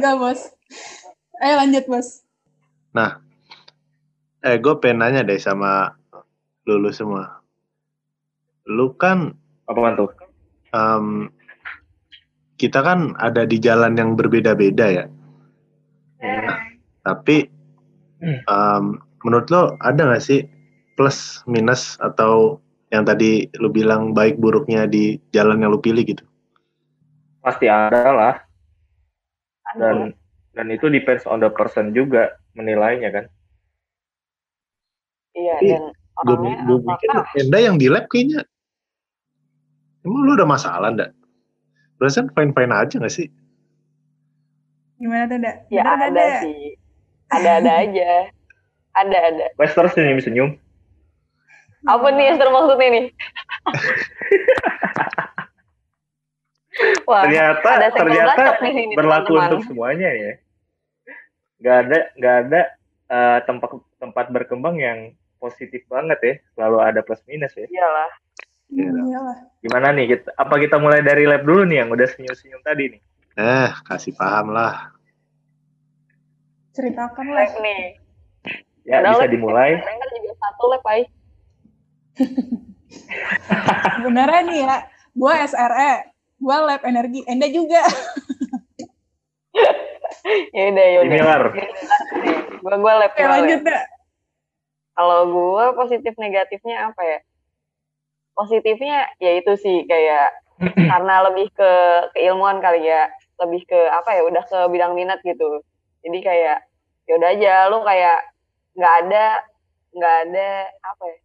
Enggak, Bos. Ayo lanjut, Bos. Nah, eh gue pengen nanya deh sama lulu semua. Lu kan Apaan tuh? em, kita kan ada di jalan yang berbeda-beda ya. Tapi Hmm. em, menurut lo ada nggak sih plus minus atau yang tadi lu bilang baik buruknya di jalan yang lu pilih gitu? Pasti ada lah. Ada. Dan dan itu depends on the person juga menilainya kan. Iya, Tapi dan Gue orangnya pikir apakah Enda yang di lab kayaknya emang lu ada masalah ndak? Perasaan fine-fine aja gak sih? Gimana tuh, Dak? ya ada Dak? sih. Ada-ada aja. Ada-ada. Lester senyum-senyum. Apa nih yang maksudnya nih? Wah, ternyata ternyata nih berlaku teman-teman. untuk semuanya ya. Gak ada gak ada eh, tempat tempat berkembang yang positif banget ya. Selalu ada plus minus ya. Iyalah. Hmm, iyalah. Gimana nih? Kita, apa kita mulai dari lab dulu nih yang udah senyum-senyum tadi nih? Eh, kasih paham lah. Ceritakan lah. Lab nih. Ya Udah, bisa lab. dimulai. Kan juga satu lab, Ay. Beneran nih ya, gue SRE, gue lab energi, Enda juga. Ya udah, ya udah. Gua gua lab. Lab. lanjut. Kalau gua positif negatifnya apa ya? Positifnya ya itu sih kayak karena lebih ke keilmuan kali ya, lebih ke apa ya? Udah ke bidang minat gitu. Jadi kayak ya udah aja lu kayak nggak ada nggak ada apa ya?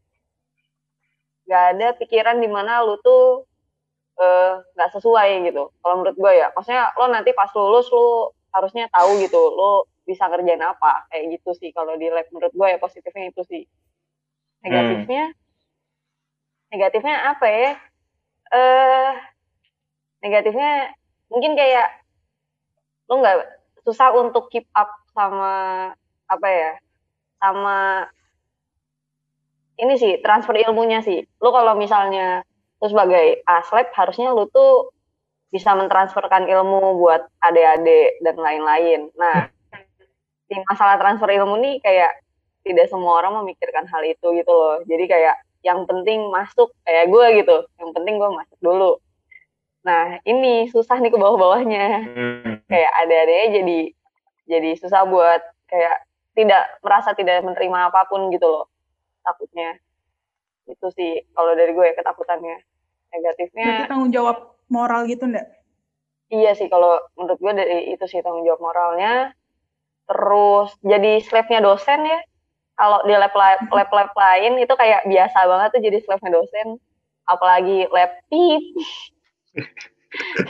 Nggak ada pikiran di mana lu tuh eh, nggak sesuai gitu. Kalau menurut gue ya, maksudnya lo nanti pas lulus lu harusnya tahu gitu, lo bisa kerjain apa. Kayak gitu sih kalau di lab menurut gue ya positifnya itu sih. Negatifnya negatifnya apa ya? Eh negatifnya mungkin kayak lo nggak susah untuk keep up sama apa ya sama ini sih transfer ilmunya sih. Lo kalau misalnya lo sebagai aslep harusnya lo tuh bisa mentransferkan ilmu buat adik-adik dan lain-lain nah di masalah transfer ilmu nih kayak tidak semua orang memikirkan hal itu gitu loh. Jadi kayak yang penting masuk kayak gue gitu. Yang penting gue masuk dulu. Nah ini susah nih ke bawah-bawahnya. Hmm. Kayak ada-adanya jadi jadi susah buat kayak tidak merasa tidak menerima apa pun gitu loh. Takutnya itu sih kalau dari gue ketakutannya. Negatifnya Berarti tanggung jawab moral gitu ndak? Iya sih kalau menurut gue dari itu sih tanggung jawab moralnya. Terus jadi slave-nya dosen ya. Kalau di lab lab, lab lab lain itu kayak biasa banget tuh jadi slave-nya dosen. Apalagi lab tip,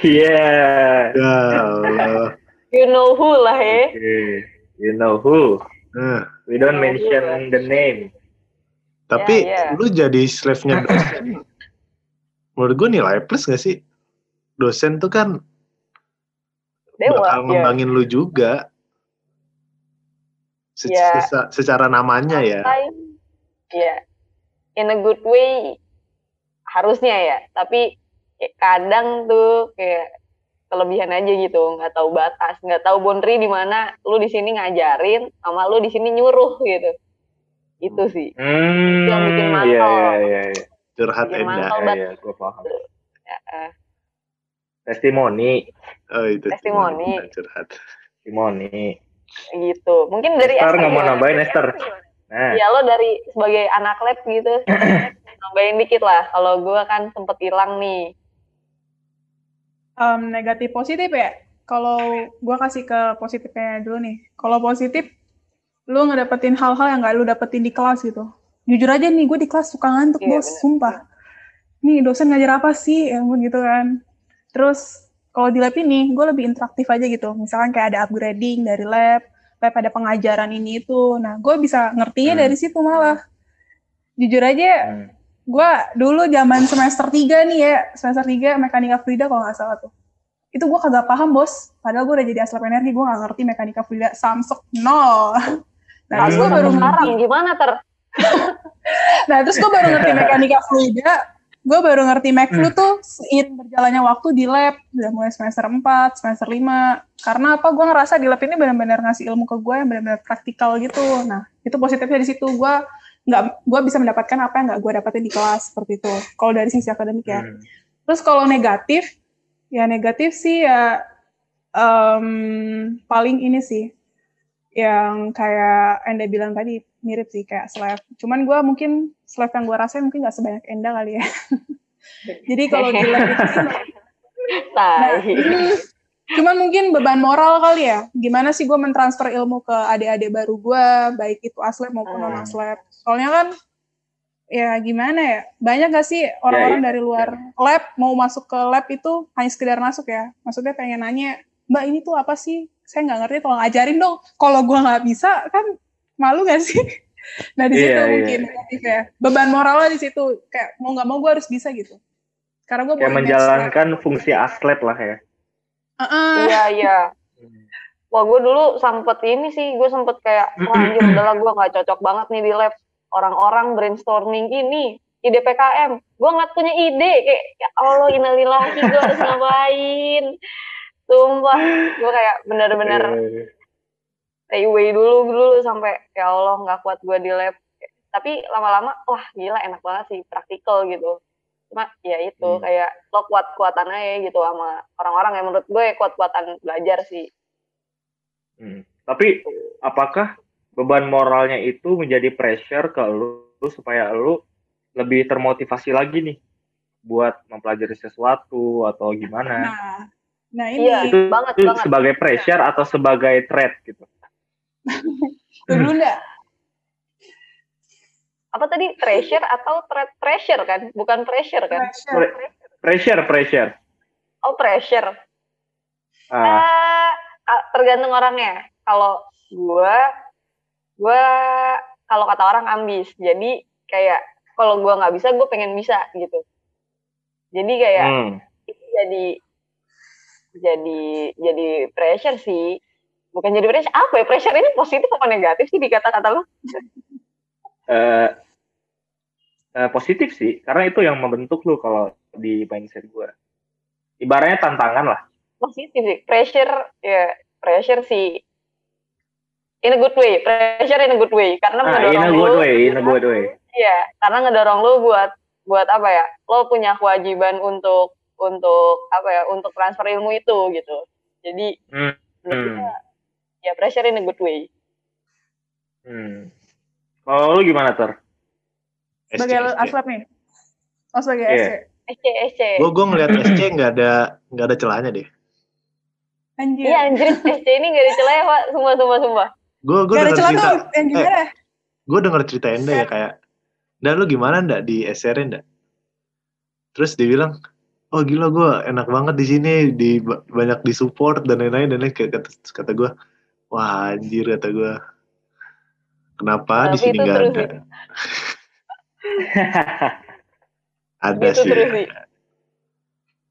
Iya. Ya Allah. you know who lah ya. Oke. You know who? Eh, We don't mention the name. Tapi Ya, ya. lu jadi slave-nya dosen. menurut gue nilai plus gak sih? Dosen tuh kan Dewa. bakal ya. ngembangin lu juga. Se- Ya. sesa- secara namanya ya. Iya. In a good way harusnya ya. Tapi kayak kadang tuh kayak kelebihan aja gitu, nggak tahu batas, nggak tahu boundary di mana lu di sini ngajarin sama lu di sini nyuruh gitu. Itu sih. Hmm. Yang bikin Iya mantap. iya iya. iya. Curhat Bikin Enda. mantap. Iya iya, gue paham. Ya, eh. Testimoni, Oh itu. Testimoni. Curhat. testimoni. gitu. Mungkin dari Esther nggak mau gimana? nambahin Esther. Nah, Ya lo dari sebagai anak lab gitu. nambahin dikit lah. Kalau gua kan sempet hilang nih. Em, negatif positif ya. Kalau gue kasih ke positifnya dulu nih. Kalau positif, lu ngedapetin hal-hal yang gak lu dapetin di kelas gitu. Jujur aja nih, gue di kelas suka ngantuk, Iya, bos. bener. Sumpah. Nih, dosen ngajar apa sih? Ya ampun gitu kan. Terus, kalau di lab ini, gue lebih interaktif aja gitu. Misalkan kayak ada upgrading dari lab, lab ada pengajaran ini itu. Nah, gue bisa ngertinya Hmm. dari situ malah. Jujur aja, hmm. gue dulu zaman semester 3 nih ya, semester 3 mekanika fluida kalau nggak salah tuh. Itu gue kagak paham bos, padahal gue udah jadi aslep energi, gue nggak ngerti mekanika fluida, samsek, nol. Nah, terus gue Hmm. baru sekarang ngerti, gimana ter? nah terus gue baru ngerti mekanika fluida gue baru ngerti MacFlu hmm. tuh seiring berjalannya waktu di lab, udah mulai semester 4, semester 5. Karena apa, gue ngerasa di lab ini benar-benar ngasih ilmu ke gue yang benar-benar praktikal gitu. Nah, itu positifnya di situ. Gue nggak, gue bisa mendapatkan apa yang nggak gue dapetin di kelas, seperti itu. Kalau dari sisi akademik ya. Hmm. Terus kalau negatif, ya negatif sih ya um, paling ini sih, yang kayak Enda bilang tadi, mirip sih kayak slave. Cuman gue mungkin slave yang gue rasain mungkin gak sebanyak Enda kali ya. Jadi kalau di lab itu sih, nah, cuman mungkin beban moral kali ya. Gimana sih gue mentransfer ilmu ke adik-adik baru gue, baik itu aslab maupun non aslab. Soalnya kan ya gimana ya banyak gak sih orang-orang ya, ya. dari luar lab mau masuk ke lab itu hanya sekedar masuk ya maksudnya pengen nanya mbak ini tuh apa sih saya nggak ngerti tolong ajarin dong kalau gue nggak bisa kan malu gak sih? Nah di situ yeah, mungkin yeah. ya. Beban moralnya di situ kayak mau nggak mau gue harus bisa gitu. Karena gue kayak menjalankan fungsi atlet lah ya. Uh -uh. Iya iya. Wah gue dulu sempet ini sih, gue sempet kayak, wah anjir udahlah gue gak cocok banget nih di lab. Orang-orang brainstorming ini, ide PKM. Gue nggak punya ide, kayak ya Allah inalillahi gue harus ngapain. Sumpah, gue kayak bener-bener iya, iya stay away dulu dulu sampai ya Allah nggak kuat gue di lab. Tapi lama-lama wah gila enak banget sih praktikal gitu. Cuma ya itu hmm. kayak lo kuat kuatan aja gitu sama orang-orang yang menurut gue kuat kuatan belajar sih. Hmm. tapi apakah beban moralnya itu menjadi pressure ke lu, lu supaya lu lebih termotivasi lagi nih buat mempelajari sesuatu atau gimana? Nah, nah ini iya, itu, banget, itu banget. sebagai pressure atau sebagai threat gitu dulu enggak? Apa tadi? Pressure atau pressure kan? Bukan pressure kan? Pressure, pressure. pressure. Oh, pressure. Uh. Uh, tergantung orangnya. Kalau gue, gue kalau kata orang ambis. Jadi kayak kalau gue nggak bisa, gue pengen bisa gitu. Jadi kayak hmm. itu jadi jadi jadi pressure sih. Bukan jadi pressure apa ya? Pressure ini positif apa negatif sih di kata-kata lo? Uh, uh, positif sih. Karena itu yang membentuk lo kalau di mindset gue ibaratnya tantangan lah. Positif sih. Pressure ya pressure sih. In a good way. Pressure in a good way. Karena ah, ngedorong in a good lu, way in a good way. Iya karena ngedorong lo buat buat apa ya? Lo punya kewajiban untuk untuk apa ya untuk transfer ilmu itu gitu. Jadi hmm. Ya pressure in a good way. Hmm. Kalau lu gimana ter sebagai aslap nih. Oh sebagai yeah. SC SC SC gue gue ngeliat SC nggak ada nggak ada celahnya deh. Anjir. Iya anjir. SC ini gak ada celahnya pak. Sumpah sumpah sumpah. Gue gue denger cerita tuh, yang eh, Gue denger cerita Enda ya kayak Dan lu gimana ndak di SR ndak Terus dia bilang Oh gila gue enak banget di sini di banyak di support dan lain-lain dan lain kayak kata, kata gue Wah anjir kata gue. Kenapa di sini nggak ada? ada sih. sih.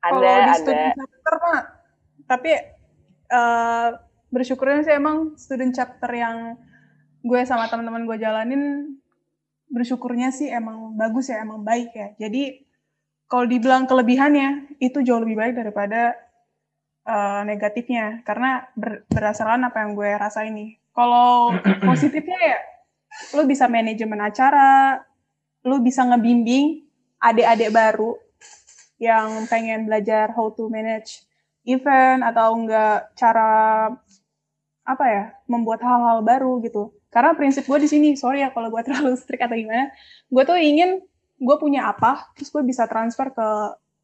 Ada, Kalau di student chapter mah, tapi uh, bersyukurnya sih emang student chapter yang gue sama teman-teman gue jalanin bersyukurnya sih emang bagus ya, emang baik ya. Jadi kalau dibilang kelebihannya itu jauh lebih baik daripada uh, negatifnya karena ber, berdasarkan apa yang gue rasa ini. Kalau positifnya ya lu bisa manajemen acara, lu bisa ngebimbing adik-adik baru yang pengen belajar how to manage event atau enggak cara apa ya membuat hal-hal baru gitu. Karena prinsip gue di sini, sorry ya kalau gue terlalu strict atau gimana, gue tuh ingin gue punya apa, terus gue bisa transfer ke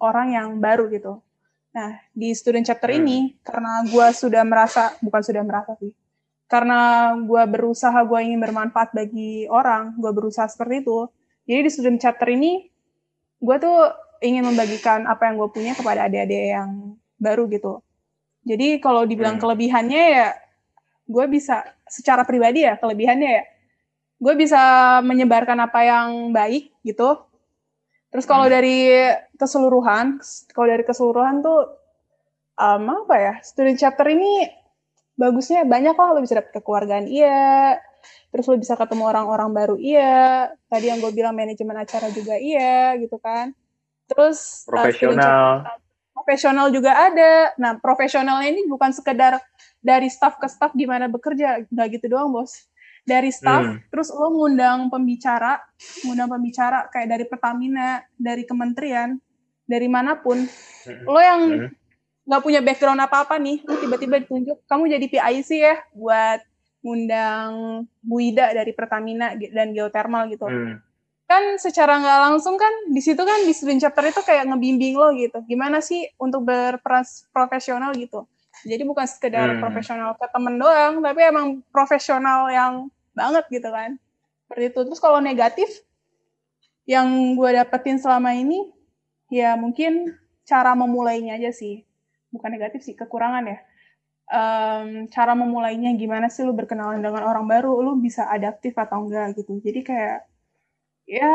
orang yang baru gitu. Nah, di student chapter hmm. ini, karena gue sudah merasa, bukan sudah merasa sih, karena gue berusaha, gue ingin bermanfaat bagi orang, gue berusaha seperti itu. Jadi di student chapter ini, gue tuh ingin membagikan apa yang gue punya kepada adik-adik yang baru gitu. Jadi kalau dibilang hmm. kelebihannya ya, gue bisa secara pribadi ya kelebihannya ya, gue bisa menyebarkan apa yang baik gitu Terus kalau hmm. dari keseluruhan, kalau dari keseluruhan tuh um, apa ya? Student chapter ini bagusnya banyak kok lo bisa dapet kekeluargaan iya, terus lo bisa ketemu orang-orang baru iya, tadi yang gue bilang manajemen acara juga iya gitu kan. Terus profesional. Uh, profesional juga ada. Nah, profesionalnya ini bukan sekedar dari staff ke staff gimana bekerja, nggak gitu doang, Bos. Dari staff, hmm. terus lo ngundang pembicara, ngundang pembicara kayak dari Pertamina, dari kementerian, dari mana pun. Hmm. Lo yang hmm. nggak punya background apa-apa nih, lo tiba-tiba ditunjuk, kamu jadi PIC ya buat ngundang Bu Ida dari Pertamina dan geothermal gitu. Hmm kan secara nggak langsung kan di situ kan di student chapter itu kayak ngebimbing lo gitu gimana sih untuk berperan profesional gitu jadi bukan sekedar hmm. profesional ke temen doang tapi emang profesional yang banget gitu kan. Seperti itu. Terus kalau negatif yang gue dapetin selama ini ya mungkin cara memulainya aja sih. Bukan negatif sih kekurangan ya. Um, cara memulainya gimana sih lu berkenalan dengan orang baru? Lu bisa adaptif atau enggak gitu. Jadi kayak ya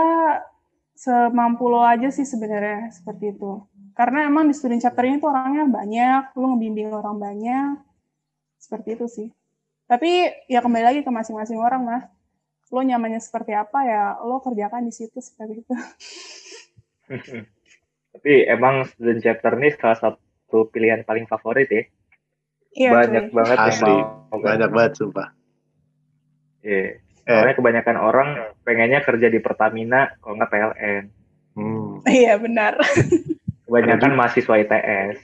semampu lo aja sih sebenarnya seperti itu. Karena emang di student chapter ini tuh orangnya banyak, lo ngebimbing orang banyak, seperti itu sih. Tapi ya kembali lagi ke masing-masing orang lah. Lo nyamannya seperti apa ya, lo kerjakan di situ seperti itu. Tapi emang student chapter ini salah satu pilihan paling favorit ya. Iya, banyak cuy. banget asli, banyak banget sumpah. Iya. Yeah. Soalnya kebanyakan orang pengennya kerja di Pertamina kalau nggak PLN. Hmm. Iya benar. Kebanyakan mahasiswa ITS.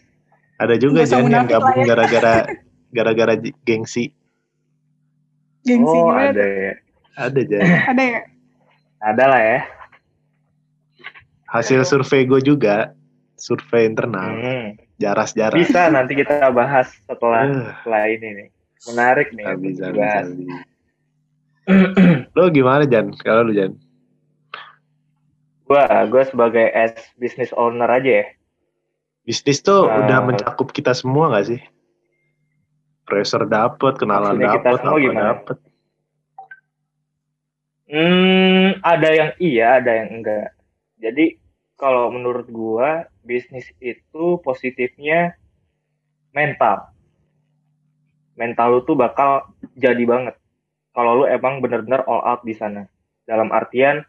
Ada juga yang gabung ya. gara-gara gara-gara gengsi. Gengsi oh, gimana? ada ya. Ada Jan. ada ya. Ada lah ya. Hasil survei gue juga, survei internal. Hmm. Jaras-jaras. Bisa nanti kita bahas setelah uh. setelah ini nih. Menarik nih. Bisa, bisa, bisa. lo gimana Jan? Kalau lu Jan? Gua, gua sebagai as business owner aja ya. Bisnis tuh uh, udah mencakup kita semua gak sih? Pressure dapet, kenalan dapet, apa dapet. Hmm, ada yang iya, ada yang enggak. Jadi kalau menurut gua bisnis itu positifnya mental. Mental lu tuh bakal jadi banget kalau lu emang bener-bener all out di sana. Dalam artian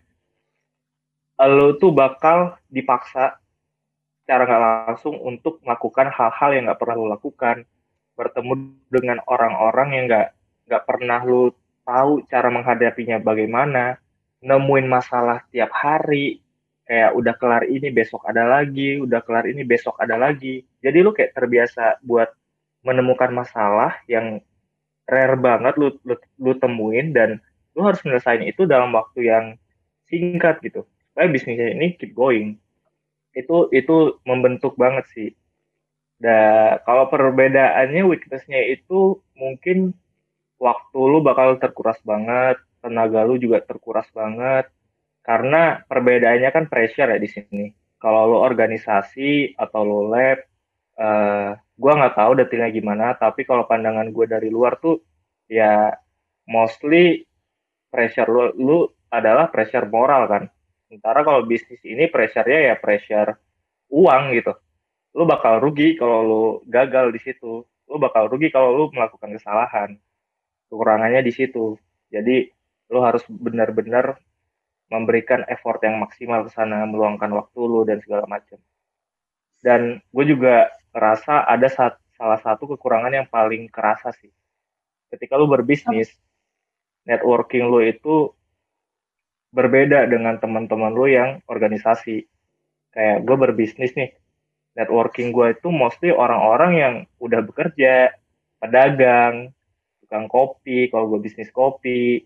lu tuh bakal dipaksa secara nggak langsung untuk melakukan hal-hal yang nggak pernah lu lakukan, bertemu dengan orang-orang yang nggak nggak pernah lu tahu cara menghadapinya bagaimana, nemuin masalah tiap hari, kayak udah kelar ini besok ada lagi, udah kelar ini besok ada lagi. Jadi lu kayak terbiasa buat menemukan masalah yang rare banget lu, lu lu temuin dan lu harus menyelesaikan itu dalam waktu yang singkat gitu. Supaya bisnisnya ini keep going. Itu itu membentuk banget sih dan kalau perbedaannya weaknessnya itu mungkin waktu lu bakal terkuras banget tenaga lu juga terkuras banget. Karena perbedaannya kan pressure ya di sini. Kalau lu organisasi atau lu lab uh, gue nggak tahu detailnya gimana tapi kalau pandangan gue dari luar tuh ya mostly pressure lu, lu adalah pressure moral kan. Sementara kalau bisnis ini pressure-nya ya pressure uang gitu lu bakal rugi kalau lu gagal di situ lu bakal rugi kalau lu melakukan kesalahan kekurangannya di situ jadi lu harus benar-benar memberikan effort yang maksimal ke sana meluangkan waktu lu dan segala macam dan gue juga ngerasa ada saat, salah satu kekurangan yang paling kerasa sih. Ketika lu berbisnis, networking lu itu berbeda dengan teman-teman lu yang organisasi. Kayak gue berbisnis nih, networking gue itu mostly orang-orang yang udah bekerja, pedagang, tukang kopi, kalau gue bisnis kopi,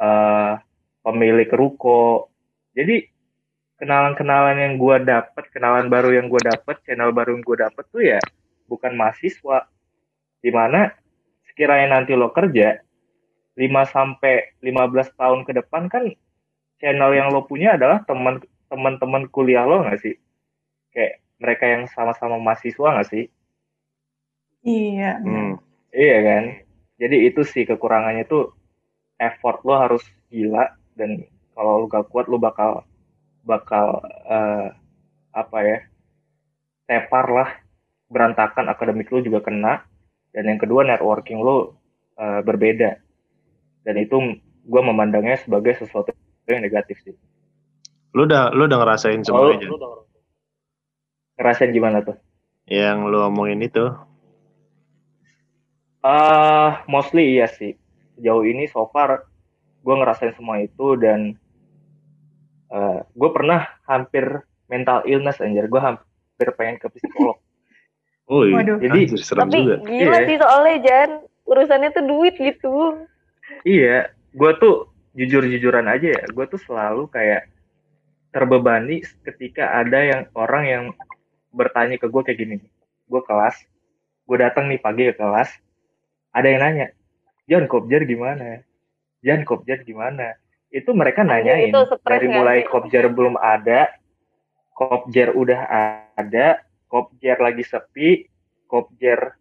uh, pemilik ruko. Jadi kenalan-kenalan yang gue dapet, kenalan baru yang gue dapet, channel baru yang gue dapet tuh ya bukan mahasiswa. Di mana sekiranya nanti lo kerja 5 sampai 15 tahun ke depan kan channel yang lo punya adalah teman teman-teman kuliah lo nggak sih? Mereka yang sama-sama mahasiswa nggak sih? Iya. Hmm. Iya kan. Jadi itu sih kekurangannya tuh effort lo harus gila dan kalau lo gak kuat lo bakal bakal uh, apa ya tepar lah berantakan akademik lu juga kena dan yang kedua networking lu uh, berbeda dan itu gue memandangnya sebagai sesuatu yang negatif sih lu udah lu udah ngerasain semuanya oh, ngerasain gimana tuh? Yang lu omongin itu? Uh, mostly iya sih. Jauh ini so far gue ngerasain semua itu dan uh, gue pernah hampir mental illness anjir. Gue hampir pengen ke psikolog. Oh iya. Jadi Anjir, serem tapi juga. gila iya. sih soalnya Jan urusannya tuh duit gitu. Iya, gue tuh jujur-jujuran aja ya. Gue tuh selalu kayak terbebani ketika ada yang orang yang bertanya ke gue kayak gini. Gue kelas, gue datang nih pagi ke kelas, ada yang nanya, Jan Kopjar gimana? Jan Kopjar gimana? Itu mereka nanyain itu dari mulai Kopjar belum ada, Kopjar udah ada, Kopjer lagi sepi, Kopjer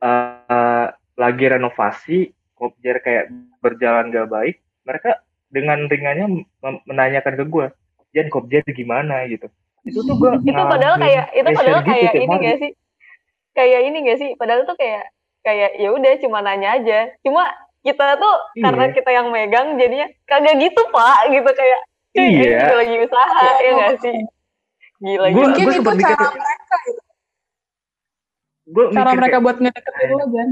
uh, lagi renovasi, Kopjer kayak berjalan gak baik, mereka dengan ringannya menanyakan ke gue, Jan Kopjer gimana gitu. Itu tuh gue itu padahal kayak itu padahal gitu kayak ini gak sih? Kayak ini gak sih? Padahal tuh kayak kayak ya udah cuma nanya aja. Cuma kita tuh iya. karena kita yang megang jadinya kagak gitu pak gitu kayak iya. lagi usaha ya, ya gak sih Gila, gua, Mungkin gua itu cara mikir, mereka gitu. Gua cara mereka kayak, buat ngedeketin lo, kan?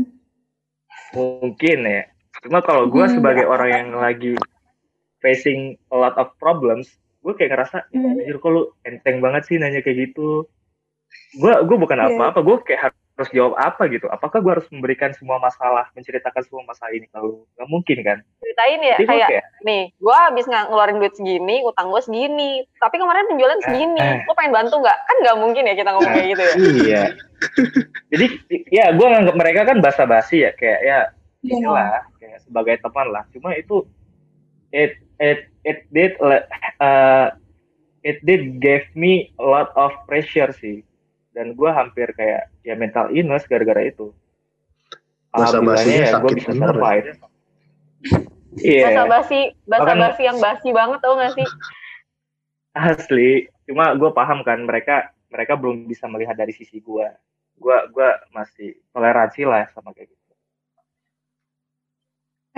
Mungkin ya. Cuma kalau gue hmm, sebagai orang yang lagi facing a lot of problems, gue kayak ngerasa, hmm. anjir kok lu enteng banget sih nanya kayak gitu. Gue gue bukan iya. apa-apa, yeah. gue kayak harus jawab apa gitu apakah gue harus memberikan semua masalah menceritakan semua masalah ini kalau nggak mungkin kan ceritain ya Jadi kayak, kayak nih gue habis ngeluarin duit segini utang gue segini tapi kemarin penjualan segini eh, lo pengen bantu nggak kan nggak mungkin ya kita ngomong kayak gitu ya iya jadi ya gue nganggap mereka kan basa-basi ya kayak ya yeah. inilah kayak sebagai teman lah cuma itu it it it did uh, it did give me a lot of pressure sih. Dan gue hampir kayak ya mental illness gara-gara itu. Alhamdulillahnya ya gue bisa ya? survive. Iya. yeah. basi basa basi yang basi banget tau gak sih? Asli. Cuma gue paham kan mereka mereka belum bisa melihat dari sisi gue gue gue masih toleransi lah sama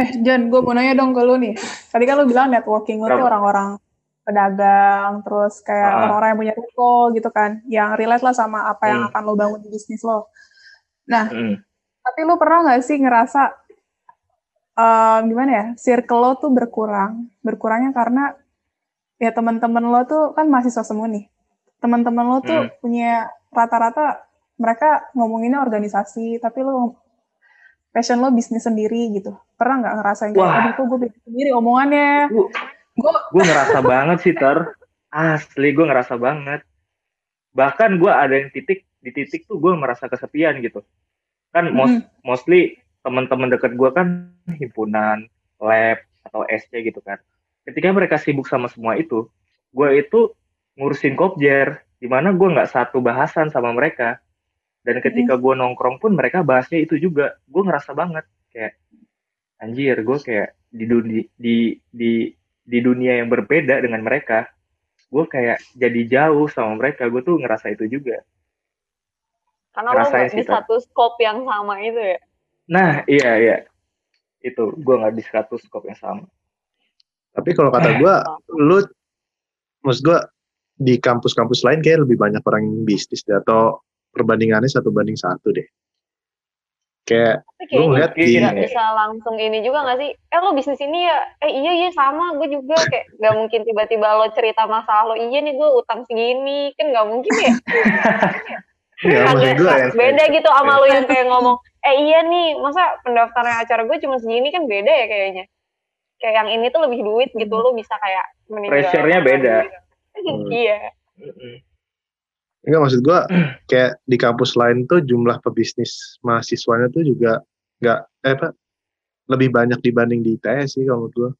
Eh, Jan, gue mau nanya dong ke lu nih. Tadi kan lu bilang networking lu tuh orang-orang pedagang, terus kayak orang orang-orang yang punya toko gitu kan, yang relate lah sama apa yang hmm. akan lo bangun di bisnis lo. Nah, hmm. tapi lo pernah nggak sih ngerasa um, gimana ya, circle lo tuh berkurang, berkurangnya karena ya teman-teman lo tuh kan mahasiswa semua nih, teman-teman lo tuh hmm. punya rata-rata mereka ngomonginnya organisasi, tapi lo passion lo bisnis sendiri gitu. Pernah nggak ngerasain kayak, aduh kok gue bisnis sendiri omongannya, gue gue ngerasa banget sih ter. Asli gue ngerasa banget. Bahkan gue ada yang titik di titik tuh gue merasa kesepian gitu. Kan mm. most, mostly teman-teman dekat gue kan himpunan lab atau SC gitu kan. Ketika mereka sibuk sama semua itu gue itu ngurusin kopjer di mana gue nggak satu bahasan sama mereka dan ketika gue nongkrong pun mereka bahasnya itu juga. Gue ngerasa banget. Kayak anjir gue kayak di di di, di di dunia yang berbeda dengan mereka. Gue kayak jadi jauh sama mereka. Gue tuh ngerasa itu juga. Karena lo di satu scope yang sama itu ya? Nah iya iya. Itu gue nggak di satu scope yang sama. Tapi kalau kata gue lu maksud gue di kampus-kampus lain kayak lebih banyak orang bisnis deh, atau perbandingannya satu banding satu deh. Kayak gue ngeliat di bisa, bisa langsung ini juga gak sih? Eh lo bisnis ini ya? Eh iya iya sama gue juga kayak gak mungkin tiba-tiba lo cerita masalah lo. Iya nih gue utang segini. Kan gak mungkin ya? Ya, gue ya. beda gitu sama lo yang kayak ngomong eh iya nih masa pendaftaran acara gue cuma segini? Kan beda ya kayaknya. Kayak yang ini tuh lebih duit gitu lo bisa kayak pressure-nya beda. Iya Enggak maksud gue kayak di kampus lain tuh jumlah pebisnis mahasiswanya tuh juga nggak eh apa lebih banyak dibanding di ITS sih kalau menurut gue.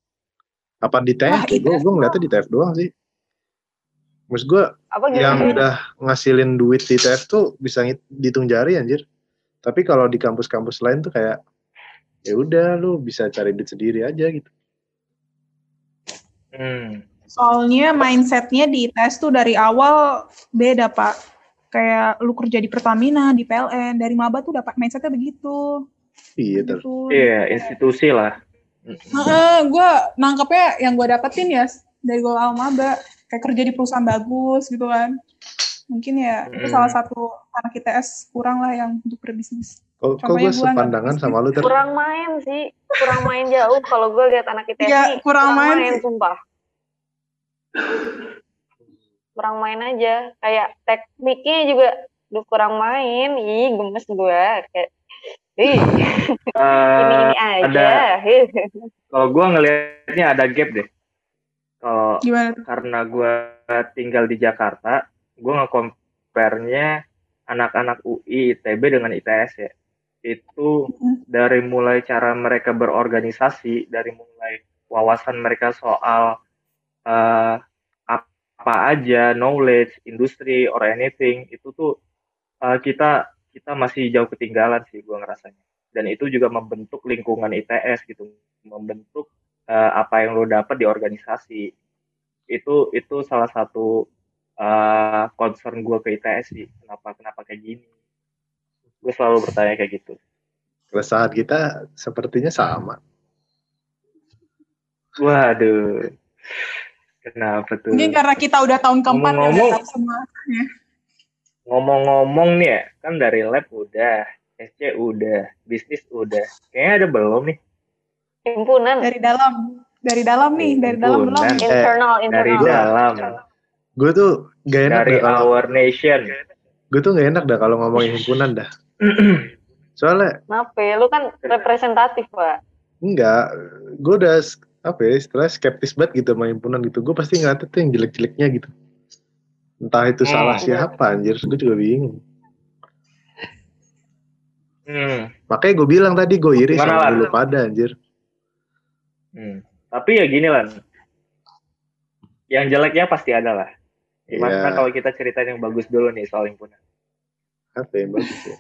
Apa di TF? gue gue ngeliatnya di TF doang sih. Maksud gue yang udah ngasilin duit di TF tuh bisa dihitung jari anjir. Tapi kalau di kampus-kampus lain tuh kayak ya udah lu bisa cari duit sendiri aja gitu. Hmm. Soalnya mindsetnya di tes tuh dari awal beda pak. Kayak lu kerja di Pertamina, di PLN, dari maba tuh dapat mindsetnya begitu. Iya terus. Gitu. Iya institusi lah. Uh, gue nangkepnya yang gue dapetin ya dari gue awal maba kayak kerja di perusahaan bagus gitu kan. Mungkin ya itu Hmm. salah satu anak ITS kurang lah yang untuk berbisnis. Kok, kok gue sepandangan sama lu ter? kurang main sih kurang main jauh kalau gue lihat anak ITS Iya, nih kurang main sih. sumpah kurang main aja. Kayak tekniknya juga duh kurang main. Ih gemes gue kayak ih ini Eh, ini aja ada- kalau gue ngelihatnya ada gap deh. Kalau karena gue tinggal di Jakarta, gue nge-compare-nya anak-anak UI, ITB dengan ITS ya. Itu dari mulai cara mereka berorganisasi, dari mulai wawasan mereka soal eh, apa aja, knowledge, industri, or anything, itu tuh eh, kita kita masih jauh ketinggalan sih gue ngerasanya. Dan itu juga membentuk lingkungan ITS gitu, membentuk eh, apa yang lo dapat di organisasi itu itu salah satu eh, concern gue ke ITS sih kenapa kenapa kayak gini gue selalu bertanya kayak gitu Keresahan kita sepertinya sama. waduh kenapa tuh Mungkin karena kita udah tahun keempat ya udah tahu semua. ngomong-ngomong nih ya kan dari lab udah SC udah bisnis udah kayaknya ada belum nih himpunan Dari dalam, dari dalam nih, dari dalam belum. Himpunan. internal dari internal dalam Gue tuh gak enak dari dah kalau our nation gue tuh gak enak dah kalau ngomongin himpunan dah. Soalnya kenapa ya? lu kan representatif pak enggak, gue udah apa ya istilahnya skeptis banget gitu sama himpunan gitu. Gue pasti ngeliatnya tuh yang jelek-jeleknya gitu. Entah itu Hmm. salah siapa anjir, gue juga bingung. Hmm, Makanya gue bilang tadi gue iri Gimana, sama lu pada anjir. hmm. tapi ya gini lah yang jeleknya pasti ada lah gimana Iya. kalau kita ceritain yang bagus dulu nih soal himpunan Apa yang bagus ya?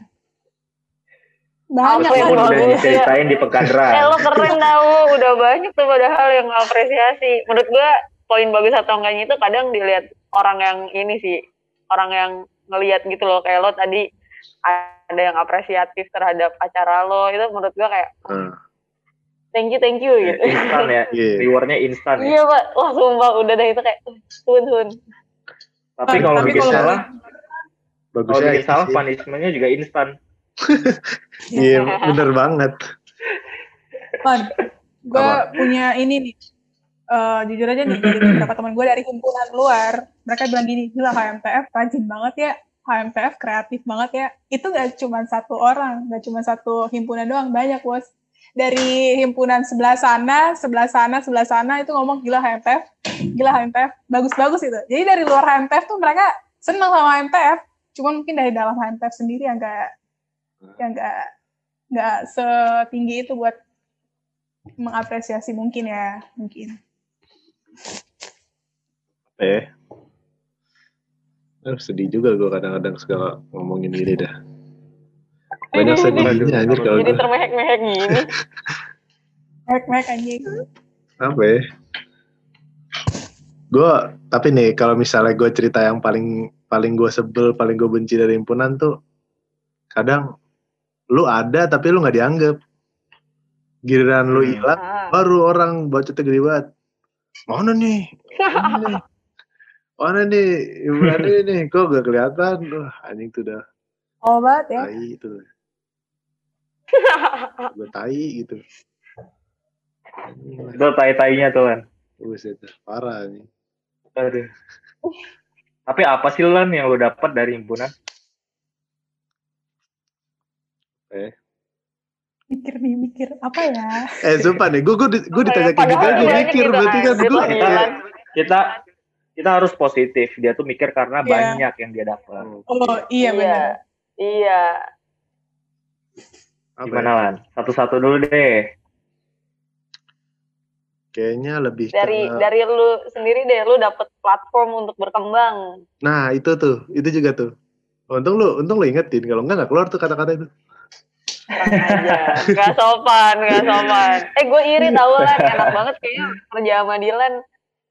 Banyak yang kan. Udah bagus ya? diceritain di eh Pekadran. lo keren tau udah banyak tuh padahal yang apresiasi menurut gue poin bagus atau enggaknya itu kadang dilihat orang yang ini sih orang yang ngelihat gitu loh kayak lo tadi ada yang apresiatif terhadap acara lo itu menurut gue kayak Nah, thank you thank you gitu Instan ya, Iya. rewardnya instan ya. iya pak wah sumpah udah deh itu kayak hun hun Tapi Tapi kalau kalau- bikin salah, kalau bagusnya bikin itu salah punishmentnya juga instan. Iya, bener banget. Pan, gue punya ini nih. Eh, jujur aja nih dari beberapa teman gue dari himpunan luar, mereka bilang gini, gila HMTF rajin banget ya, HMTF kreatif banget ya. Itu gak cuma satu orang, gak cuma satu himpunan doang, banyak bos. Dari himpunan sebelah sana, sebelah sana, sebelah sana itu ngomong gila HMTF, gila HMTF, bagus-bagus itu. Jadi dari luar HMTF tuh mereka seneng sama HMTF, cuman mungkin dari dalam HMTF sendiri yang gak yang nggak nggak setinggi itu buat mengapresiasi mungkin ya mungkin Apa ya? Aduh, sedih juga gue kadang-kadang segala ngomongin gini dah. Banyak sedihnya anjir kalau jadi gue. termehek-mehek gini mek anjing Apa ya? Gue, tapi nih kalau misalnya gue cerita yang paling paling gue sebel, paling gue benci dari himpunan tuh, kadang lu ada tapi lu nggak dianggap. Giliran lu Hmm. hilang, Ah. baru orang bacotnya gede banget. Mana nih? Mana nih? Mana nih? Ibu ini nih, kok gak kelihatan? Wah, anjing tuh udah oh banget ya tai itu. Gue tai gitu. Itu tai-tainya tuh kan. Buset, parah nih. Aduh. Tapi apa sih Lan yang lo dapat dari himpunan? Mikir nih mikir apa ya Eh, sumpah nih, gue gue gue ditanya kayak gitu banyak mikir gitu, berarti kan gue Kita, Iya. kita kita harus positif. Dia tuh mikir karena Iya. banyak yang dia dapat. oh iya benar iya apa Gimana ya? Lan? Satu-satu dulu deh. Kayaknya lebih dari ke- dari lu sendiri deh lu dapet platform untuk berkembang Nah, itu tuh, itu juga tuh. Untung lu, untung lu ingetin. Kalau enggak, enggak keluar tuh kata-kata itu. Kurang aja gak sopan gak sopan. Eh gue iri tau kan enak banget kayaknya kerja sama Dilan.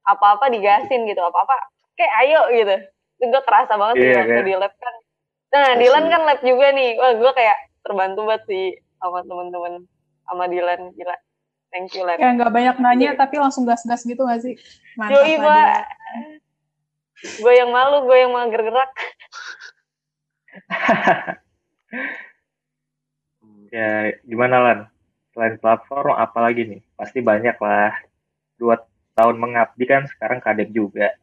Apa-apa digasin gitu apa-apa. Kayak ayo gitu. Itu gue kerasa banget sih Iya, waktu kan? di lab kan. Nah Dilan kan lab juga nih. Wah gue kayak terbantu banget sih sama temen-temen sama Dilan. Gila. Thank you Lan kayak nggak banyak nanya tapi langsung gas-gas gitu gak sih? Mantap Yoi, lah dia. gue yang malu gue yang mager gerak ya gimana lan? Selain platform apa lagi nih? Pasti banyak lah. Dua tahun mengabdi kan sekarang kadek juga.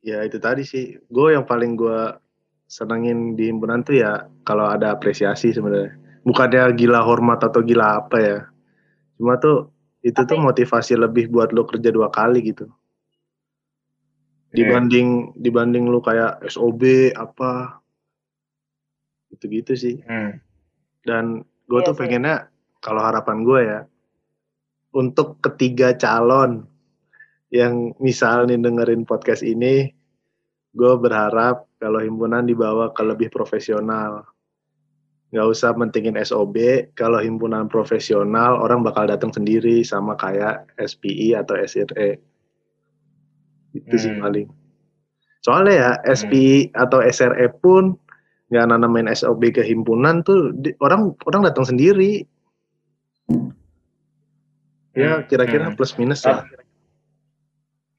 Ya itu tadi sih. Gue yang paling gue senengin di himpunan tuh ya kalau ada apresiasi sebenarnya. Bukannya gila hormat atau gila apa ya. Cuma tuh itu Tapi, tuh motivasi lebih buat lo kerja dua kali gitu. Dibanding yeah. dibanding lu kayak SOB apa gitu-gitu sih. Hmm. Dan gue yeah, tuh pengennya kalau harapan gue ya untuk ketiga calon yang misal nih dengerin podcast ini gue berharap kalau himpunan dibawa ke lebih profesional nggak usah mentingin SOB kalau himpunan profesional orang bakal datang sendiri sama kayak SPI atau SRE itu hmm. sih paling soalnya ya SPI hmm. atau SRE pun nggak nanamin SOB ke himpunan tuh di, orang orang datang sendiri ya hmm. kira-kira hmm. plus minus lah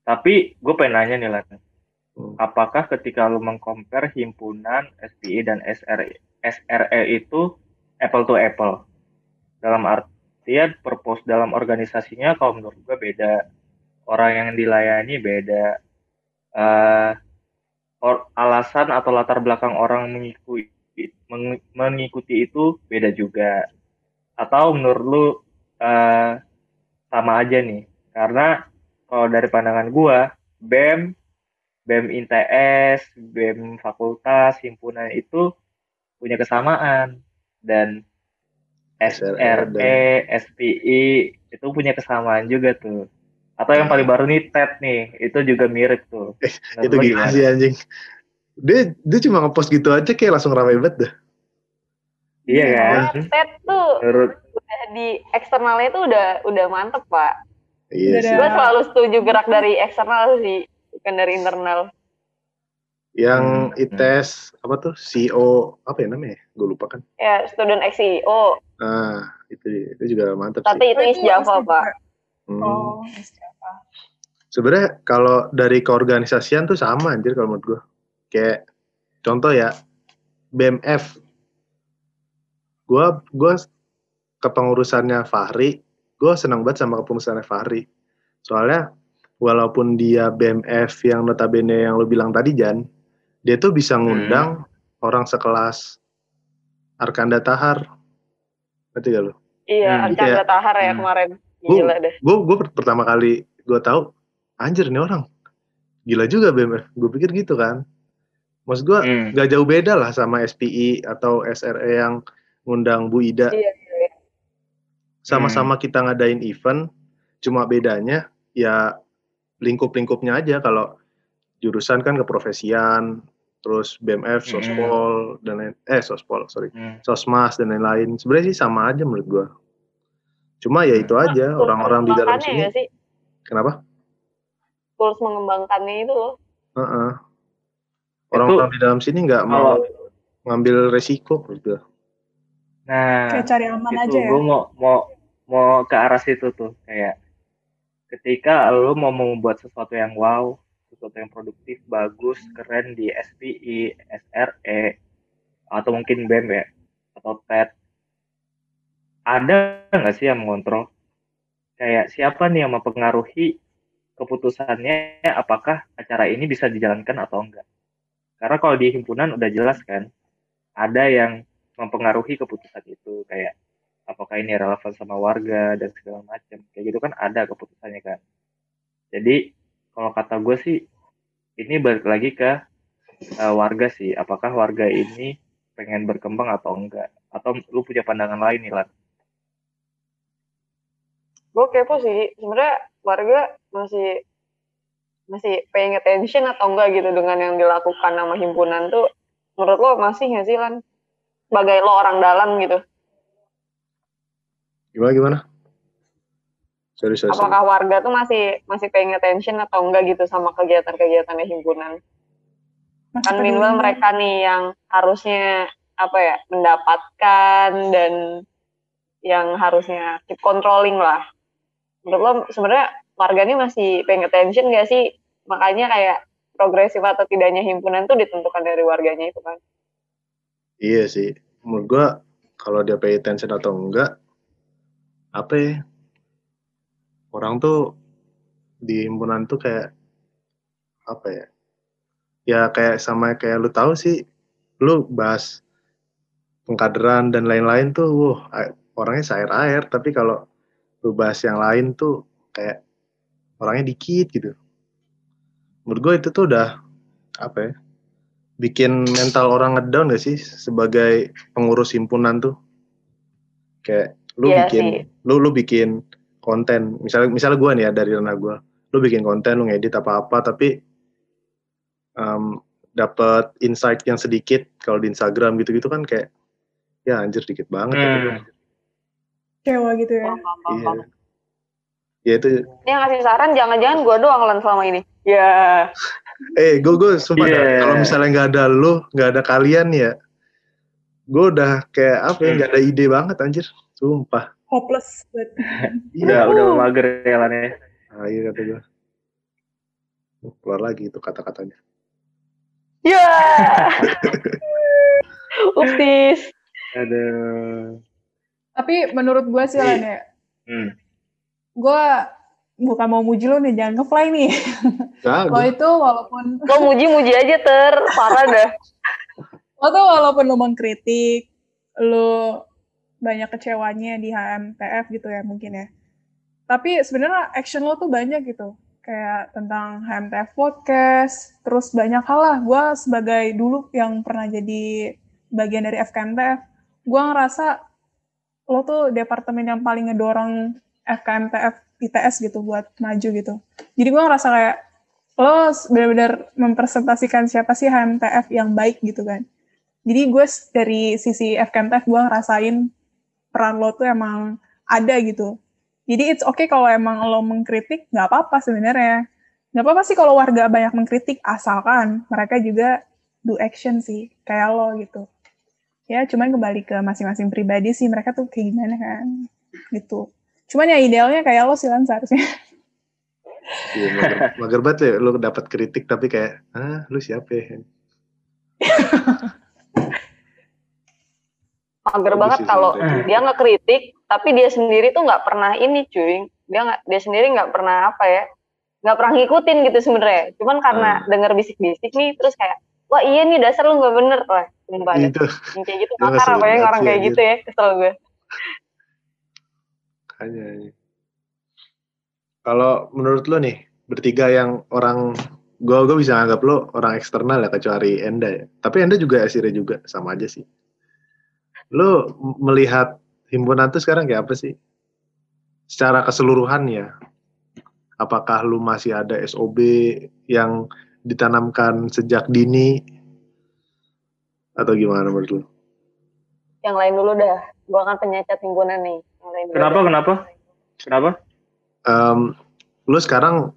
tapi gue pengen nanya nih lah hmm. apakah ketika lu mengcompare himpunan SPI dan SRE SRE itu apple to apple. Dalam artian purpose dalam organisasinya kalau menurut gue beda. Orang yang dilayani beda. Uh, or, alasan atau latar belakang orang mengikuti meng, mengikuti itu beda juga. Atau menurut lu uh, sama aja nih. Karena kalau dari pandangan gue, BEM, BEM INTS, BEM fakultas, himpunan itu punya kesamaan dan SRE, SPI itu punya kesamaan juga tuh. Atau yang paling baru nih TED nih, itu juga mirip tuh. Eh, itu gimana sih anjing? Dia dia cuma ngepost gitu aja kayak langsung ramai banget dah. Iya kan? Nah, TED tuh Menurut... udah di eksternalnya tuh udah udah mantep pak. Iya sih. Gue selalu setuju gerak dari eksternal sih, bukan dari internal yang hmm. ITES apa tuh CEO apa ya namanya gue lupa kan ya student ex CEO nah itu itu juga mantap tapi sih. itu is Java pak hmm. oh sebenarnya kalau dari keorganisasian tuh sama anjir kalau menurut gue kayak contoh ya BMF gue gue kepengurusannya Fahri gue senang banget sama kepengurusannya Fahri soalnya walaupun dia BMF yang notabene yang lo bilang tadi Jan dia tuh bisa ngundang hmm. orang sekelas Arkanda Tahar. Ngerti gak lu? Iya, hmm. Arkanda Tahar ya hmm. kemarin. Gila gua, deh. Gue gue pertama kali gue tahu anjir nih orang. Gila juga BMF. Gue pikir gitu kan. Maksud gue hmm. gak jauh beda lah sama SPI atau SRE yang ngundang Bu Ida. Iya, iya. Sama-sama hmm. kita ngadain event, cuma bedanya ya lingkup-lingkupnya aja. Kalau jurusan kan keprofesian, terus BMF, hmm. sospol mm. dan lain eh sospol sorry, mm. sosmas dan lain-lain. Sebenarnya sih sama aja menurut gua. Cuma ya itu aja orang-orang di dalam sini. Ya sih? Kenapa? Tools mengembangkannya itu loh. Uh -uh. Orang-orang di dalam sini nggak mau ngambil resiko menurut gua. Nah, kayak cari aman itu, aja ya. Gue mau mau mau ke arah situ tuh kayak ketika lo mau membuat sesuatu yang wow, sesuatu yang produktif, bagus, keren di SPI, SRE, atau mungkin BEM ya, atau TED. Ada nggak sih yang mengontrol? Kayak siapa nih yang mempengaruhi keputusannya apakah acara ini bisa dijalankan atau enggak? Karena kalau di himpunan udah jelas kan, ada yang mempengaruhi keputusan itu kayak apakah ini relevan sama warga dan segala macam. Kayak gitu kan ada keputusannya kan. Jadi kalau kata gue sih ini balik lagi ke uh, warga sih. Apakah warga ini pengen berkembang atau enggak? Atau lu punya pandangan lain nih Lan? Gue kepo sih. Sebenarnya warga masih masih paying attention atau enggak gitu dengan yang dilakukan sama himpunan tuh menurut lo masih nggak sih Lan? Sebagai lo orang dalam gitu. Gimana gimana? Sorry, sorry, Apakah sorry. warga tuh masih masih paying attention atau enggak gitu sama kegiatan-kegiatan himpunan? Kan minimal mereka nih yang harusnya apa ya mendapatkan dan yang harusnya keep controlling lah. Menurut lo sebenarnya warga ini masih paying attention gak sih? Makanya kayak progresif atau tidaknya himpunan tuh ditentukan dari warganya itu kan. Iya sih. Menurut gue kalau dia pay attention atau enggak, apa ya? Orang tuh di himpunan tuh kayak apa ya? Ya kayak sama kayak lu tahu sih, lu bahas pengkaderan dan lain-lain tuh, wah orangnya sair air. Tapi kalau lu bahas yang lain tuh kayak orangnya dikit gitu. Menurut gue itu tuh udah apa ya? bikin mental orang ngedown gak sih sebagai pengurus himpunan tuh? Kayak lu yeah, bikin sih. lu lu bikin konten, misalnya misalnya gue nih ya dari ranah gue, lu bikin konten, lu ngedit apa-apa tapi um, dapat insight yang sedikit kalau di Instagram gitu-gitu kan kayak ya anjir dikit banget hmm. Kecewa gitu ya. Iya. Ya itu. Ini yang ngasih saran jangan-jangan gue doang lan selama ini. Ya eh gue gue sumpah yeah. kalau misalnya nggak ada lo nggak ada kalian ya gue udah kayak apa ya nggak ada ide banget anjir sumpah hopeless udah udah mager ya lan ya ah, iya kata gue keluar lagi itu kata-katanya ya yeah. uptis ada tapi menurut gue sih lan ya hmm. Gue bukan mau muji lo nih, jangan ngefly nih. lo itu walaupun... Lo muji-muji aja ter, parah dah. lo tuh walaupun lo mengkritik, lo banyak kecewanya di HMTF gitu ya mungkin ya. Tapi sebenarnya action lo tuh banyak gitu. Kayak tentang HMTF podcast, terus banyak hal lah. Gue sebagai dulu yang pernah jadi bagian dari FKMTF, gue ngerasa lo tuh departemen yang paling ngedorong FKMTF ITS gitu buat maju gitu. Jadi gue ngerasa kayak lo benar-benar mempresentasikan siapa sih HMTF yang baik gitu kan. Jadi gue dari sisi FKMTF gue ngerasain peran lo tuh emang ada gitu. Jadi it's okay kalau emang lo mengkritik, nggak apa-apa sebenarnya. Nggak apa-apa sih kalau warga banyak mengkritik, asalkan mereka juga do action sih, kayak lo gitu. Ya, cuman kembali ke masing-masing pribadi sih, mereka tuh kayak gimana kan, gitu. Cuman ya idealnya kayak lo sih seharusnya. Iya, mager, mager banget ya lo dapat kritik tapi kayak, ah lu siapa ya? mager banget kalau dia ngekritik tapi dia sendiri tuh nggak pernah ini cuy dia nggak dia sendiri nggak pernah apa ya nggak pernah ngikutin gitu sebenarnya cuman karena hmm. denger bisik-bisik nih terus kayak wah iya nih dasar lu nggak bener lah sumpah itu. kayak gitu makar apa ya orang kayak gitu ya kesel gue Makanya. Kalau menurut lo nih, bertiga yang orang gue gue bisa anggap lo orang eksternal ya kecuali Enda ya. Tapi Enda juga Asire juga sama aja sih. Lo melihat himpunan tuh sekarang kayak apa sih? Secara keseluruhan ya. Apakah lo masih ada SOB yang ditanamkan sejak dini atau gimana menurut lo? Yang lain dulu dah. Gue akan penyecat himpunan nih. Kenapa? Kenapa? Kenapa? Um, lu sekarang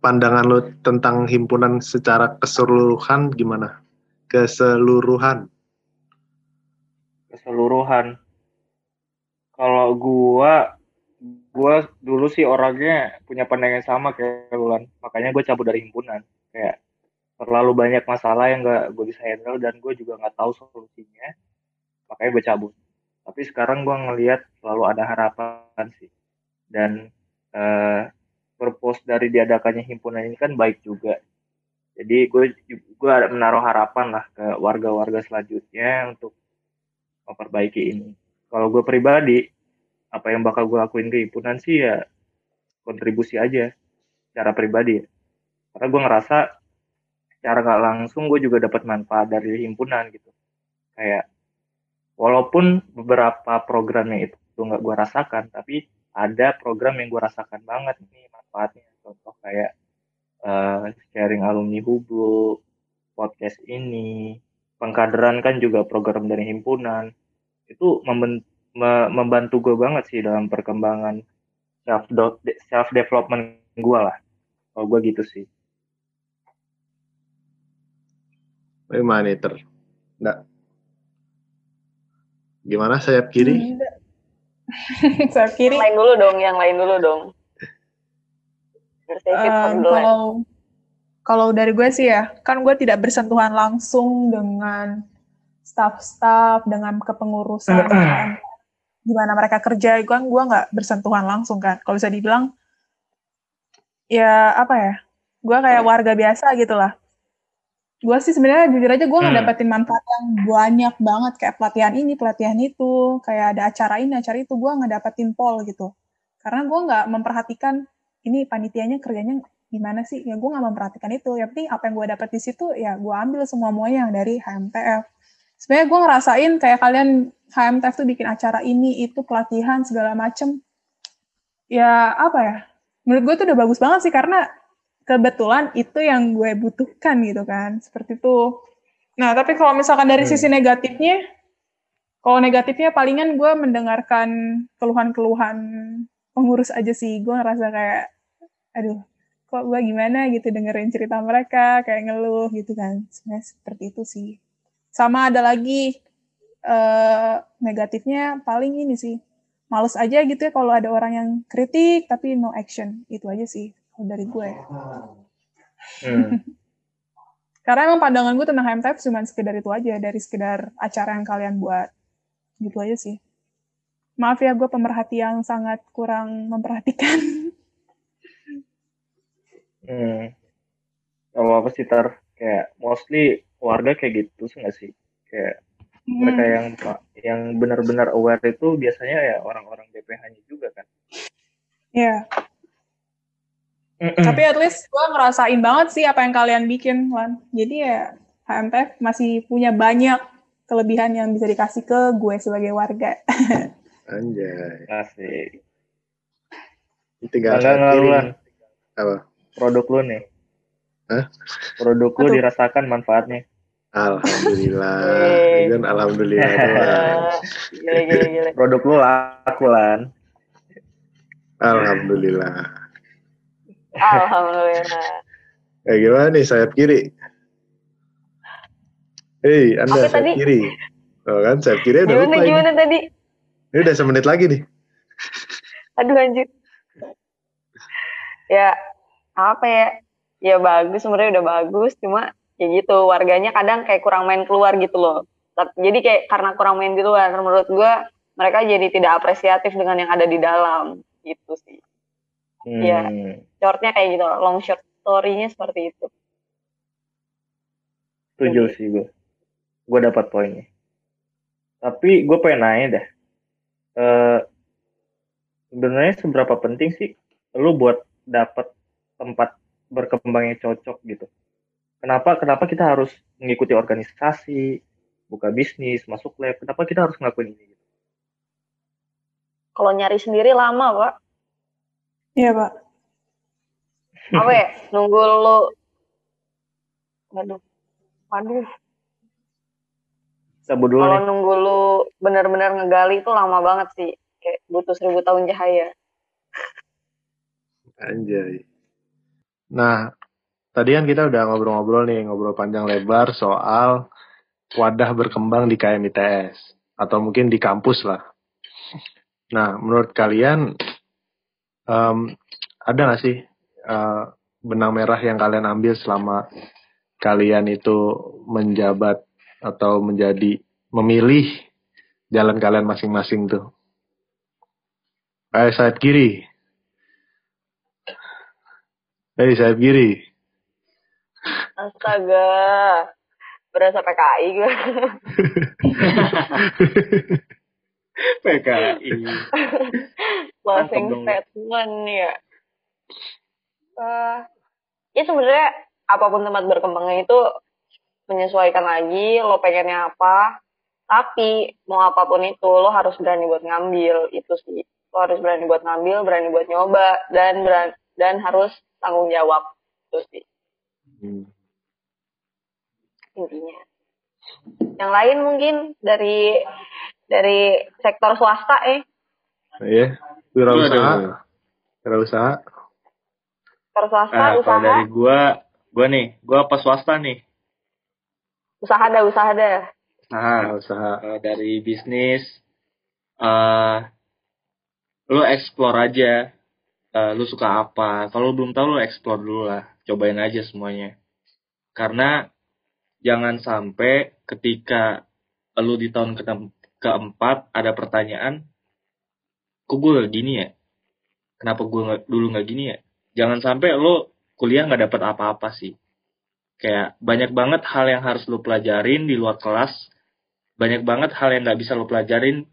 pandangan lu tentang himpunan secara keseluruhan gimana? Keseluruhan. Keseluruhan. Kalau gua gua dulu sih orangnya punya pandangan sama kayak Lulan. Makanya gue cabut dari himpunan. Kayak terlalu banyak masalah yang gak gue bisa handle dan gue juga nggak tahu solusinya. Makanya gue cabut tapi sekarang gue ngelihat selalu ada harapan sih. Dan uh, purpose dari diadakannya himpunan ini kan baik juga. Jadi gue gue ada menaruh harapan lah ke warga-warga selanjutnya untuk memperbaiki ini. Kalau gue pribadi apa yang bakal gue lakuin ke himpunan sih ya kontribusi aja secara pribadi. Karena gue ngerasa secara nggak langsung gue juga dapat manfaat dari himpunan gitu. Kayak walaupun beberapa programnya itu nggak gue rasakan tapi ada program yang gue rasakan banget nih manfaatnya. Contoh kayak uh, sharing alumni hubu podcast ini pengkaderan kan juga program dari himpunan. Itu membantu gue banget sih dalam perkembangan self self development gue lah. Kalau gue gitu sih. Ter? Nggak, Gimana sayap kiri? sayap kiri. Yang lain dulu dong, yang lain dulu dong. Um, kalau kalau dari gue sih ya, kan gue tidak bersentuhan langsung dengan staff-staff dengan kepengurusan gimana mereka kerja kan gue nggak bersentuhan langsung kan kalau bisa dibilang ya apa ya gue kayak warga biasa gitu lah gue sih sebenarnya jujur aja gue hmm. ngedapetin manfaat yang banyak banget. Kayak pelatihan ini pelatihan itu kayak ada acara ini acara itu gue ngedapetin pol gitu. Karena gue nggak memperhatikan ini panitianya kerjanya gimana sih? Ya gue nggak memperhatikan itu. Yang penting apa yang gue dapet di situ ya gue ambil semua semuanya yang dari HMTF sebenarnya gue ngerasain kayak kalian HMTF tuh bikin acara ini itu pelatihan segala macem. Ya apa ya? Menurut gue tuh udah bagus banget sih karena kebetulan itu yang gue butuhkan gitu kan. Seperti itu. Nah tapi kalau misalkan dari hmm. sisi negatifnya kalau negatifnya palingan gue mendengarkan keluhan-keluhan pengurus aja sih. Gue ngerasa kayak aduh kok gue gimana gitu dengerin cerita mereka kayak ngeluh gitu kan. Sebenarnya seperti itu sih. Sama ada lagi uh, negatifnya paling ini sih. Males aja gitu ya kalau ada orang yang kritik tapi no action. Itu aja sih dari gue hmm. karena emang pandangan gue tentang HMTF cuma sekedar itu aja dari sekedar acara yang kalian buat gitu aja sih maaf ya gue pemerhati yang sangat kurang memperhatikan Hmm. Kalau apa sih tar kayak mostly warga kayak gitu sih nggak sih? Kayak hmm. mereka yang yang benar-benar aware itu biasanya ya orang-orang BPH-nya juga kan? Iya. Yeah. Tapi at least gue ngerasain banget sih apa yang kalian bikin, Lan. Jadi ya HMTF masih punya banyak kelebihan yang bisa dikasih ke gue sebagai warga. Anjay. Asik. Tinggal Enggak, Apa? produk lu nih? Hah? Produk lu dirasakan manfaatnya? Alhamdulillah, kan alhamdulillah. gile, gile, gile. Produk lu laku lan. Alhamdulillah. Alhamdulillah. Eh gimana nih sayap kiri? Hei, Anda Apa sayap tadi? kiri. Oh kan, sayap kiri udah gimana, lupa Gimana ini. tadi? Ini udah semenit lagi nih. Aduh anjir. Ya, apa ya ya bagus sebenarnya udah bagus cuma ya gitu warganya kadang kayak kurang main keluar gitu loh jadi kayak karena kurang main di luar menurut gue mereka jadi tidak apresiatif dengan yang ada di dalam gitu sih hmm. ya shortnya kayak gitu long short story-nya seperti itu setuju sih gue gue dapat poinnya tapi gue pengen nanya dah uh, sebenarnya seberapa penting sih lu buat dapat tempat berkembangnya cocok gitu. Kenapa kenapa kita harus mengikuti organisasi, buka bisnis, masuk lab? Kenapa kita harus ngelakuin ini? Gitu? Kalau nyari sendiri lama, Pak. Iya, Pak. Apa ya? Nunggu lu Waduh. Waduh. Sebut dulu Kalau nunggu lu benar-benar ngegali itu lama banget sih. Kayak butuh seribu tahun cahaya. Anjay. Nah, tadi kan kita udah ngobrol-ngobrol nih, ngobrol panjang lebar soal wadah berkembang di KMITS atau mungkin di kampus lah. Nah, menurut kalian um, ada nggak sih uh, benang merah yang kalian ambil selama kalian itu menjabat atau menjadi memilih jalan kalian masing-masing tuh? Eh, saat kiri. Hei, sayap kiri. Astaga. Berasa PKI gue. PKI. Closing statement ya. Uh, ya sebenarnya apa pun tempat berkembangnya itu menyesuaikan lagi lo pengennya apa. Tapi mau apa pun itu lo harus berani buat ngambil. Itu sih. Lo harus berani buat ngambil berani buat nyoba dan berani, dan harus tanggung jawab. Itu sih. Hmm. intinya. Yang lain mungkin dari dari sektor swasta eh. Iya wirausaha. Wirausaha. Sektor swasta uh, usaha. dari gua gua nih gua apa swasta nih? Usaha ada usaha ada usaha. Usaha. Uh, dari bisnis uh, lu explore aja uh, lu suka apa. Kalau belum tahu lu explore dulu lah. Cobain aja semuanya. Karena jangan sampai ketika lu di tahun ke keempat ada pertanyaan, kok gue gini ya? Kenapa gue gak, dulu gak gini ya? Jangan sampai lo kuliah gak dapet apa-apa sih. Kayak banyak banget hal yang harus lo pelajarin di luar kelas, banyak banget hal yang gak bisa lo pelajarin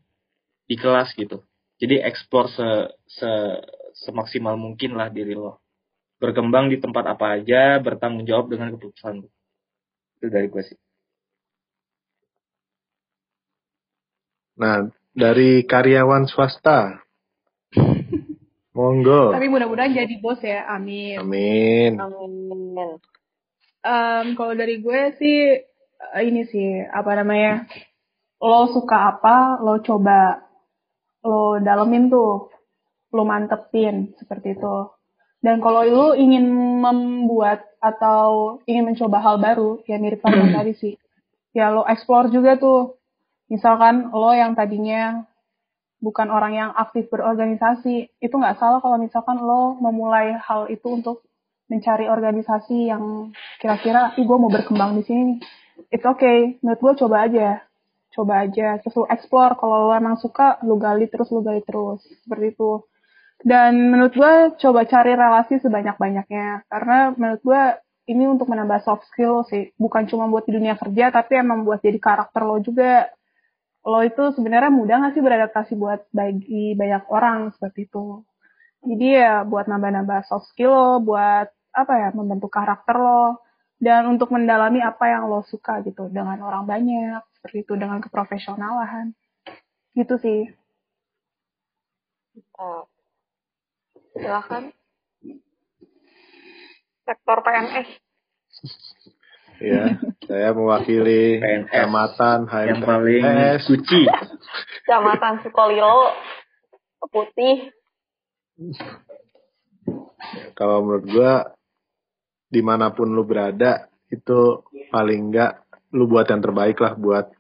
di kelas gitu. Jadi explore se, se semaksimal mungkin lah diri lo. Berkembang di tempat apa aja, bertanggung jawab dengan keputusan lo. Itu dari gue sih. Nah, dari karyawan swasta. Monggo. Tapi mudah-mudahan jadi bos ya, amin. Amin. Amin. Um, kalau dari gue sih eh, ini sih apa namanya lo suka apa lo coba lo dalemin tuh lo mantepin seperti itu dan kalau lo ingin membuat atau ingin mencoba hal baru ya mirip sama tadi sih ya lo explore juga tuh misalkan lo yang tadinya bukan orang yang aktif berorganisasi, itu nggak salah kalau misalkan lo memulai hal itu untuk mencari organisasi yang kira-kira, ih gue mau berkembang di sini nih. It's okay, menurut gue coba aja. Coba aja, terus lo explore, kalau lo emang suka, lo gali terus, lo gali terus. Seperti itu. Dan menurut gue, coba cari relasi sebanyak-banyaknya. Karena menurut gue, ini untuk menambah soft skill sih. Bukan cuma buat di dunia kerja, tapi emang buat jadi karakter lo juga lo itu sebenarnya mudah nggak sih beradaptasi buat bagi banyak orang seperti itu. Jadi ya buat nambah-nambah soft skill lo, buat apa ya membentuk karakter lo dan untuk mendalami apa yang lo suka gitu dengan orang banyak seperti itu dengan keprofesionalan gitu sih. Oh. Silakan. Sektor PNS. Ya, saya mewakili PNS. kecamatan Yang paling suci. Kecamatan Sukolilo. Putih. Kalau menurut gua di mana pun lu berada itu paling enggak lu buat yang terbaik lah buat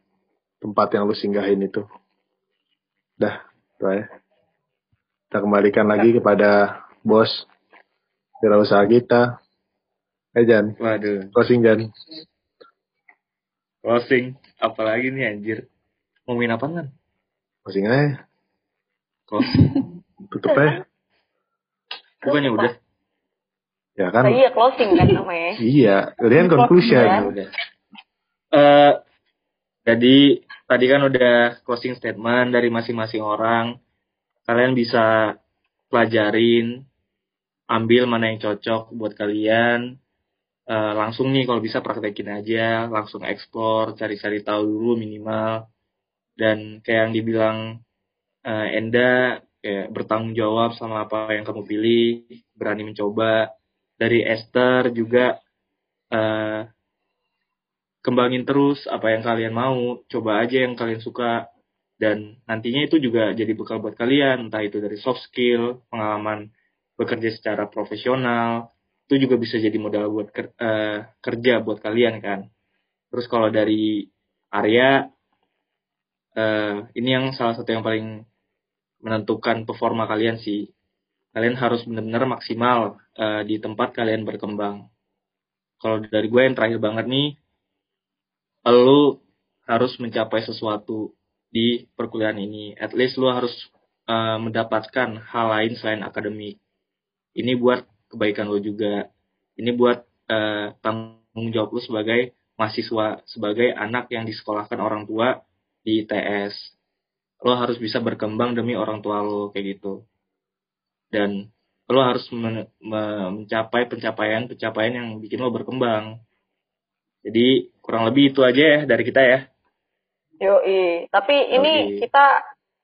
tempat yang lu singgahin itu. Dah, itu aja. Kita kembalikan lagi kepada bos wirausaha kita. Eh Jan, Waduh, closing Jan. closing. Apalagi nih anjir. Ngomongin apa kan? Closing aja. Closing. Tutup aja. Bukannya udah. Ya kan? Tadi ya closing kan namanya. Iya, kalian conclusion. Ya. udah. Eh, jadi tadi kan udah closing statement dari masing-masing orang. Kalian bisa pelajarin, ambil mana yang cocok buat kalian. Eh, langsung nih kalau bisa praktekin aja, langsung explore, cari-cari tahu dulu minimal. Dan kayak yang dibilang eh, Enda, kayak bertanggung jawab sama apa yang kamu pilih, berani mencoba. Dari Esther juga eh, kembangin terus apa yang kalian mau, coba aja yang kalian suka dan nantinya itu juga jadi bekal buat kalian, entah itu dari soft skill, pengalaman bekerja secara profesional, itu juga bisa jadi modal buat ker- eh, kerja buat kalian kan. Terus kalau dari Arya, eh, ini yang salah satu yang paling menentukan performa kalian sih. Kalian harus benar-benar maksimal eh, di tempat kalian berkembang. Kalau dari gue yang terakhir banget nih, lu harus mencapai sesuatu di perkuliahan ini. At least lu harus uh, mendapatkan hal lain selain akademik. Ini buat kebaikan lu juga. Ini buat uh, tanggung jawab lu sebagai mahasiswa, sebagai anak yang disekolahkan orang tua di ITS. Lo harus bisa berkembang demi orang tua lo kayak gitu. Dan lo harus men- me- mencapai pencapaian-pencapaian yang bikin lo berkembang. Jadi kurang lebih itu aja ya dari kita ya. Yoi. Tapi ini Yoi. kita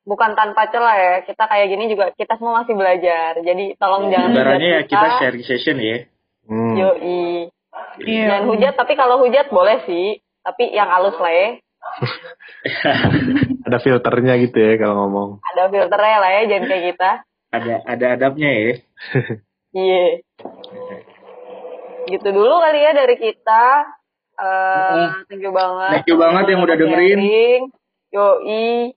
bukan tanpa celah ya. Kita kayak gini juga kita semua masih belajar. Jadi tolong jangan Ibaratnya ya kita sharing session ya. Hmm. Yoi. Iya. Jangan hujat, tapi kalau hujat boleh sih. Tapi yang halus lah ya. Ada filternya gitu ya kalau ngomong. Ada filternya lah ya, jangan kayak kita. Ada ada adabnya ya. Iya. Gitu dulu kali ya dari kita. Eh, thank you banget. Thank you banget yang udah dengerin. Yoi.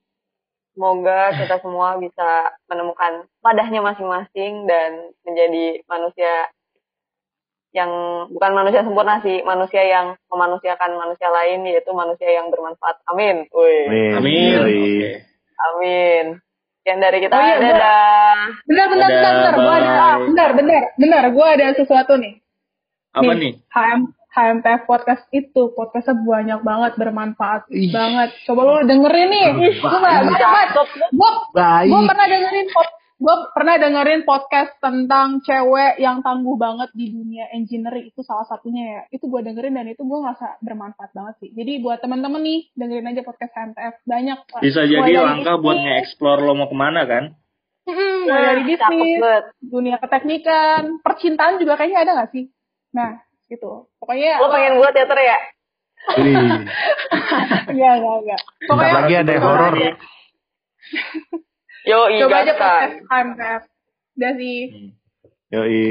Semoga kita semua bisa menemukan padahnya masing-masing dan menjadi manusia yang bukan manusia sempurna sih, manusia yang memanusiakan manusia lain yaitu manusia yang bermanfaat. Amin. Amin. Amin. Amin. Sekian dari kita. Oh iya, gua- Dadah. Bentar, bentar, bentar, bentar. Gua ada, ah, bentar, bentar, bentar. Gue ada sesuatu nih. Apa nih? HM, HMTF podcast itu podcastnya banyak banget bermanfaat Ih. banget. Coba lu dengerin nih. Gue gue pernah dengerin pod, gue pernah dengerin podcast tentang cewek yang tangguh banget di dunia engineering itu salah satunya ya. Itu gue dengerin dan itu gue ngerasa bermanfaat banget sih. Jadi buat teman-teman nih dengerin aja podcast HMTF banyak. Bisa jadi dari langkah buat nge-explore lo mau ke mana kan? mm, mulai dari Nah, cakep bisnis, dunia keteknikan, percintaan juga kayaknya ada gak sih? Nah, gitu. Pokoknya Lo pengen buat teater ya? Wih. Iya, enggak, enggak. Bentar Pokoknya lagi ada horor. Yo, Coba aja podcast HMTF. Udah sih. Hmm. Yoi.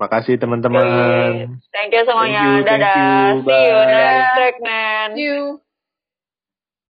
Makasih teman-teman. Thank you semuanya. Thank you, thank Dadah. you. See you next segment. See you.